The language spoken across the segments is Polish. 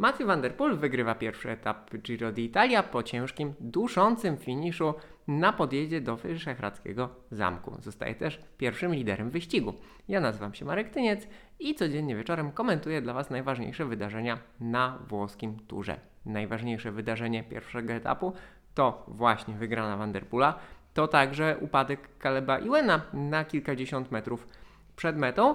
Matthew Van Der Poel wygrywa pierwszy etap Giro d'Italia po ciężkim, duszącym finiszu na podjeździe do Wyszehradzkiego Zamku. Zostaje też pierwszym liderem wyścigu. Ja nazywam się Marek Tyniec i codziennie wieczorem komentuję dla Was najważniejsze wydarzenia na włoskim turze. Najważniejsze wydarzenie pierwszego etapu to właśnie wygrana Van Der Poola, to także upadek Kaleba Iwena na kilkadziesiąt metrów przed metą,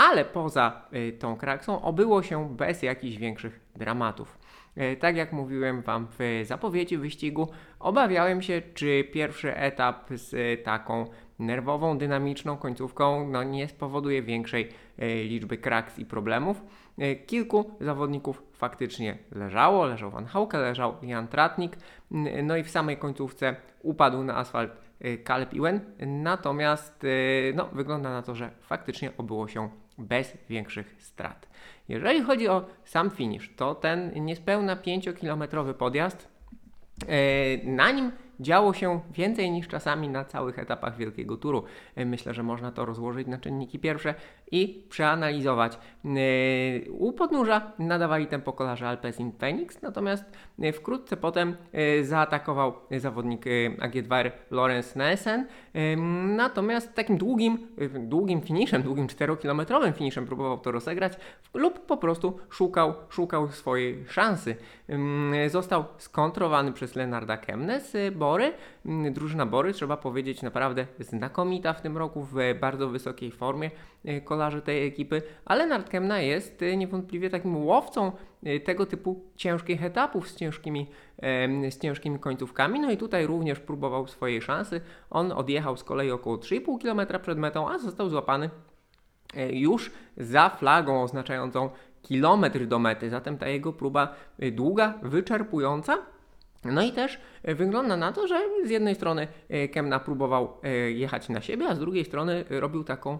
ale poza y, tą kraksą obyło się bez jakichś większych dramatów. Y, tak jak mówiłem Wam w zapowiedzi wyścigu, obawiałem się, czy pierwszy etap z taką nerwową, dynamiczną końcówką no, nie spowoduje większej y, liczby kraks i problemów. Kilku zawodników faktycznie leżało, leżał Van Hauke, leżał Jan Tratnik, no i w samej końcówce upadł na asfalt Caleb Ewan, natomiast no, wygląda na to, że faktycznie obyło się bez większych strat. Jeżeli chodzi o sam finish, to ten niespełna 5-kilometrowy podjazd, e, na nim działo się więcej niż czasami na całych etapach wielkiego turu. E, myślę, że można to rozłożyć na czynniki pierwsze i przeanalizować. E, u podnóża nadawali tempo kolarze Alpecin Phoenix, natomiast e, wkrótce potem zaatakował zawodnik AG2R Lorenz Nessen. Natomiast takim długim, długim finiszem, długim 4-kilometrowym finiszem próbował to rozegrać lub po prostu szukał, szukał swojej szansy. Został skontrowany przez Lenarda Kemnes, bo Bory. Mm, drużyna Bory, trzeba powiedzieć, naprawdę znakomita w tym roku, w bardzo wysokiej formie e, kolarze tej ekipy, ale Nardkemna jest e, niewątpliwie takim łowcą e, tego typu ciężkich etapów z ciężkimi, z ciężkimi końcówkami. No i tutaj również próbował swojej szansy. On odjechał z kolei około 3,5 km przed metą, a został złapany już za flagą oznaczającą kilometr do mety. Zatem ta jego próba długa, wyczerpująca, no i też wygląda na to, że z jednej strony e, Kemna próbował e, jechać na siebie, a z drugiej strony robił taką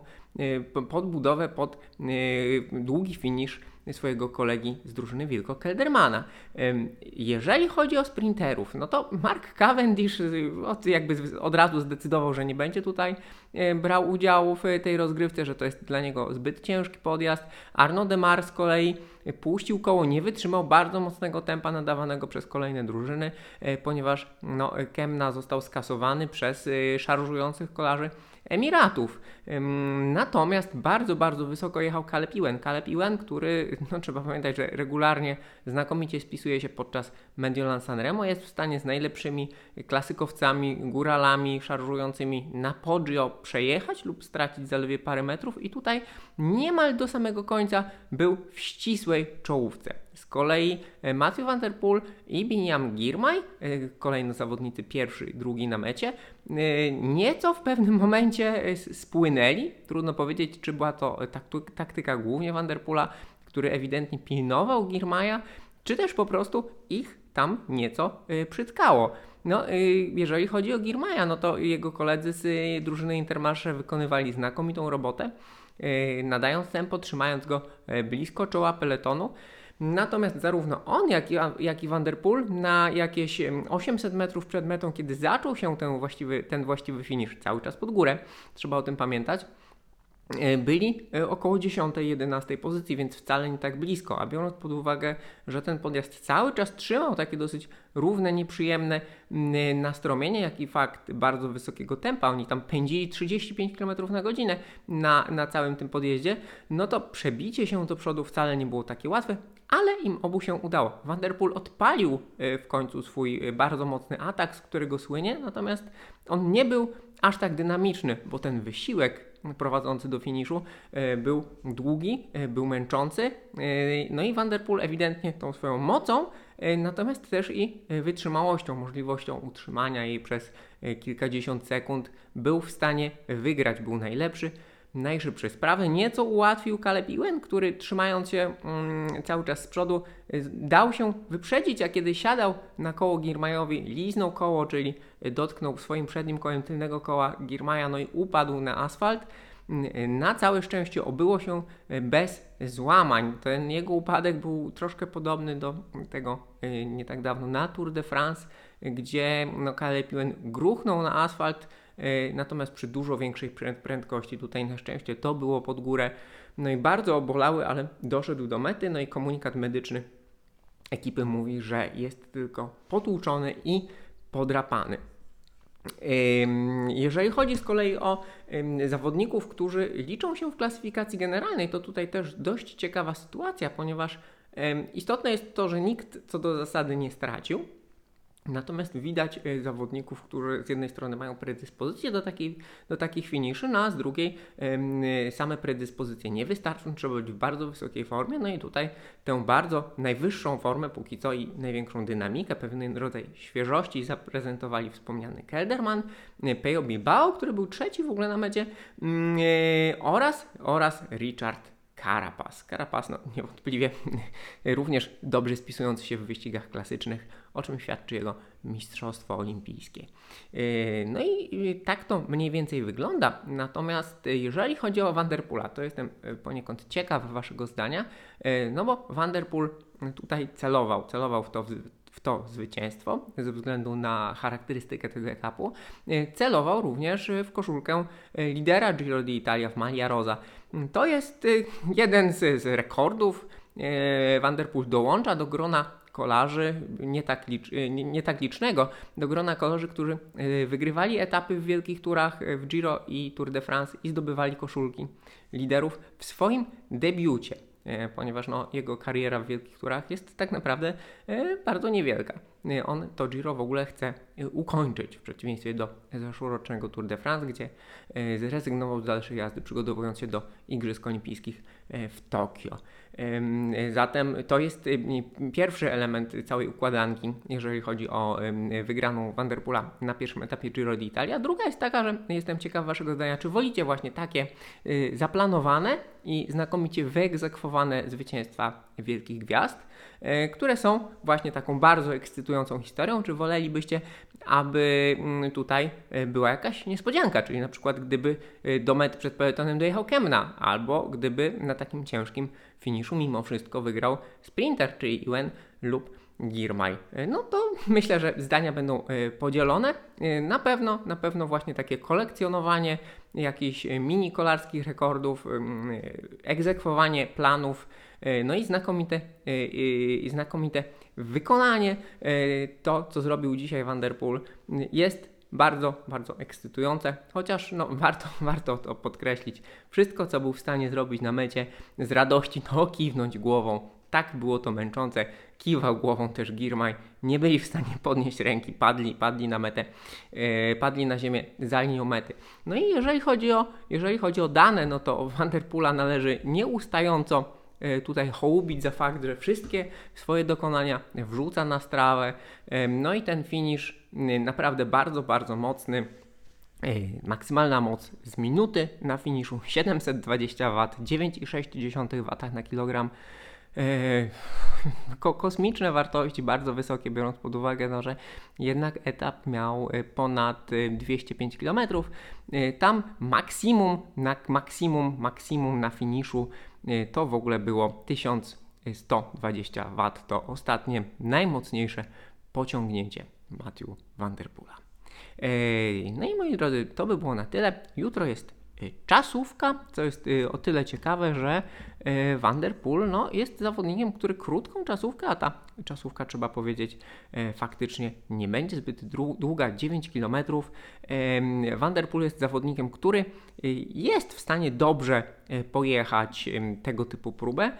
podbudowę pod długi finisz swojego kolegi z drużyny Wilko Keldermana. Jeżeli chodzi o sprinterów, no to Mark Cavendish od, jakby od razu zdecydował, że nie będzie tutaj brał udziału w tej rozgrywce, że to jest dla niego zbyt ciężki podjazd. Arnaud Demar z kolei puścił koło, nie wytrzymał bardzo mocnego tempa nadawanego przez kolejne drużyny, ponieważ no, Kemna został skasowany przez szarżujących kolarzy Emiratów. Natomiast bardzo, bardzo wysoko jechał. Caleb Ewan, który, no trzeba pamiętać, że regularnie znakomicie spisuje się podczas Mediolan Sanremo, jest w stanie z najlepszymi klasykowcami, góralami szarżującymi na Poggio przejechać lub stracić zaledwie parę metrów i tutaj niemal do samego końca był w ścisłej czołówce. Z kolei e, Matthew Van Der Poel i Biniam Girmay, e, kolejno zawodnicy pierwszy drugi na mecie, e, nieco w pewnym momencie spłynęli. Trudno powiedzieć, czy była to taktyka głównie Van Der który ewidentnie pilnował Girmaya, czy też po prostu ich tam nieco przytkało. No, jeżeli chodzi o Girmaya, no to jego koledzy z drużyny Intermarché wykonywali znakomitą robotę, nadając tempo, trzymając go blisko czoła peletonu. Natomiast zarówno on, jak i, jak i na jakieś 800 metrów przed metą, kiedy zaczął się ten właściwy, ten właściwy finish, cały czas pod górę, trzeba o tym pamiętać, E, byli e, około 10-11 pozycji, więc wcale nie tak blisko. A biorąc pod uwagę, że ten podjazd cały czas trzymał takie dosyć równe, nieprzyjemne nastromienie, jak i fakt bardzo wysokiego tempa, oni tam pędzili 35 km na godzinę na, na całym tym podjeździe, no to przebicie się do przodu wcale nie było takie łatwe, ale im obu się udało. Vanderpool odpalił e, w końcu swój bardzo mocny atak, z którego słynie, natomiast on nie był aż tak dynamiczny, bo ten wysiłek prowadzący do finiszu e, był długi, e, był męczący. E, no i Vanderpool ewidentnie tą swoją mocą, natomiast też i wytrzymałością, możliwością utrzymania jej przez kilkadziesiąt sekund był w stanie wygrać, był najlepszy najszybsze sprawy. Nieco ułatwił Caleb który trzymając się mm, cały czas z przodu dał się wyprzedzić, a kiedy siadał na koło Girmajowi, liznął koło, czyli dotknął swoim przednim kołem tylnego koła Girmaja, no i upadł na asfalt. Na całe szczęście obyło się bez złamań. Ten jego upadek był troszkę podobny do tego e, nie tak dawno na Tour de France, gdzie no, Caleb gruchnął na asfalt, natomiast przy dużo większej prędkości tutaj na szczęście to było pod górę. No i bardzo obolały, ale doszedł do mety, no i komunikat medyczny ekipy mówi, że jest tylko potłuczony i podrapany. Jeżeli chodzi z kolei o zawodników, którzy liczą się w klasyfikacji generalnej, to tutaj też dość ciekawa sytuacja, ponieważ istotne jest to, że nikt co do zasady nie stracił. Natomiast widać e, zawodników, którzy z jednej strony mają predyspozycję do, takiej, do takich finiszy, no a z drugiej e, same predyspozycje nie wystarczą, trzeba być w bardzo wysokiej formie. No i tutaj tę bardzo najwyższą formę póki co i największą dynamikę, pewien rodzaj świeżości zaprezentowali wspomniany Kelderman, e, Pejo Bilbao, który był trzeci w ogóle na mecie mm, oraz, oraz Richard Carapaz. Carapaz no, niewątpliwie również dobrze spisujący się w wyścigach klasycznych, o czym świadczy jego mistrzostwo olimpijskie. Yy, no i tak to mniej więcej wygląda. Natomiast jeżeli chodzi o Vanderpoola, to jestem yy, poniekąd ciekaw waszego zdania, yy, no bo Vanderpool tutaj celował, celował w to w to zwycięstwo ze względu na charakterystykę tego etapu, celował również w koszulkę lidera Giro d'Italia w Maglia Rosa. To jest y, jeden z, z rekordów. E, Vanderpool dołącza do grona kolarzy, nie tak, licz, nie, nie tak, licznego, do grona kolarzy, którzy wygrywali etapy w wielkich turach w Giro i Tour de France i zdobywali koszulki liderów w swoim debiucie. E, ponieważ no, jego kariera w wielkich turach jest tak naprawdę e, bardzo niewielka. E, on to Giro w ogóle chce ukończyć w przeciwieństwie do zeszłorocznego Tour de France, gdzie zrezygnował z dalszej jazdy, przygotowując się do Igrzysk Olimpijskich w Tokio. Zatem to jest pierwszy element całej układanki, jeżeli chodzi o wygraną Vanderpoola na pierwszym etapie Giro d'Italia. Druga jest taka, że jestem ciekaw Waszego zdania, czy wolicie właśnie takie zaplanowane i znakomicie wyegzekwowane zwycięstwa wielkich gwiazd, e, które są właśnie taką bardzo ekscytującą historią, czy wolelibyście, aby mm, tutaj e, była jakaś niespodzianka, czyli na przykład gdyby e, do mety przed peletonem dojechał Kemna, albo gdyby na takim ciężkim finiszu mimo wszystko wygrał sprinter, czyli Iwen lub Girmay. No to myślę, że zdania będą podzielone. Na pewno, na pewno właśnie takie kolekcjonowanie jakichś mini kolarskich rekordów, egzekwowanie planów, no i znakomite, i znakomite wykonanie. To, co zrobił dzisiaj Vanderpool, jest bardzo, bardzo ekscytujące, chociaż no, warto, warto to podkreślić. Wszystko, co był w stanie zrobić na mecie z radości, to kiwnąć głową, tak było to męczące. Kiwał głową też Girmay. Nie byli w stanie podnieść ręki, padli, padli na metę, yy, padli na ziemię za linią mety. No i jeżeli chodzi o, jeżeli chodzi o dane, no to Vanderpoola należy nieustająco e, tutaj hołubić za fakt, że wszystkie swoje dokonania wrzuca na strawę. E, no i ten finish naprawdę bardzo, bardzo mocny. Maksymalna moc z minuty na finiszu 720 W, 9,6 W na kilogram. E, ko kosmiczne wartości, bardzo wysokie, biorąc pod uwagę, no, że jednak etap miał e, ponad 205 e, km. Tam maksimum, na maksimum, maksimum na finiszu to w ogóle było 1120 W. To ostatnie, najmocniejsze pociągnięcie Matthew Vanderpoola. No i moi drodzy, to by było na tyle. Jutro jest czasówka, co jest y, o tyle ciekawe, że y, Vanderpool no, jest zawodnikiem, który krótką czasówkę, a ta czasówka trzeba powiedzieć faktycznie nie będzie zbyt długa, 9 km. Vanderpool jest zawodnikiem, który jest w stanie dobrze pojechać tego typu próbę,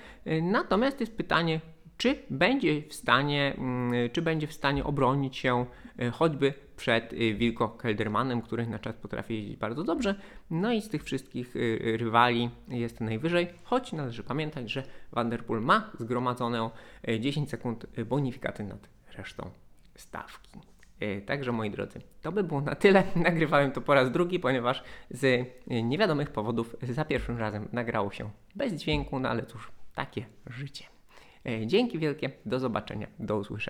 natomiast jest pytanie, czy będzie w stanie, mm, czy będzie w stanie obronić się e, choćby przed e, Wilko Keldermanem, który na czas potrafi jeździć bardzo dobrze. No i z tych wszystkich e, rywali jest najwyżej, choć należy pamiętać, że Vanderpool ma zgromadzone 10 sekund bonifikaty nad resztą stawki. Także moi drodzy, to by było na tyle. Nagrywałem to po raz drugi, ponieważ z niewiadomych powodów za pierwszym razem nagrało się bez dźwięku, no ale cóż, takie życie. E, dzięki wielkie, do zobaczenia, do usłyszenia.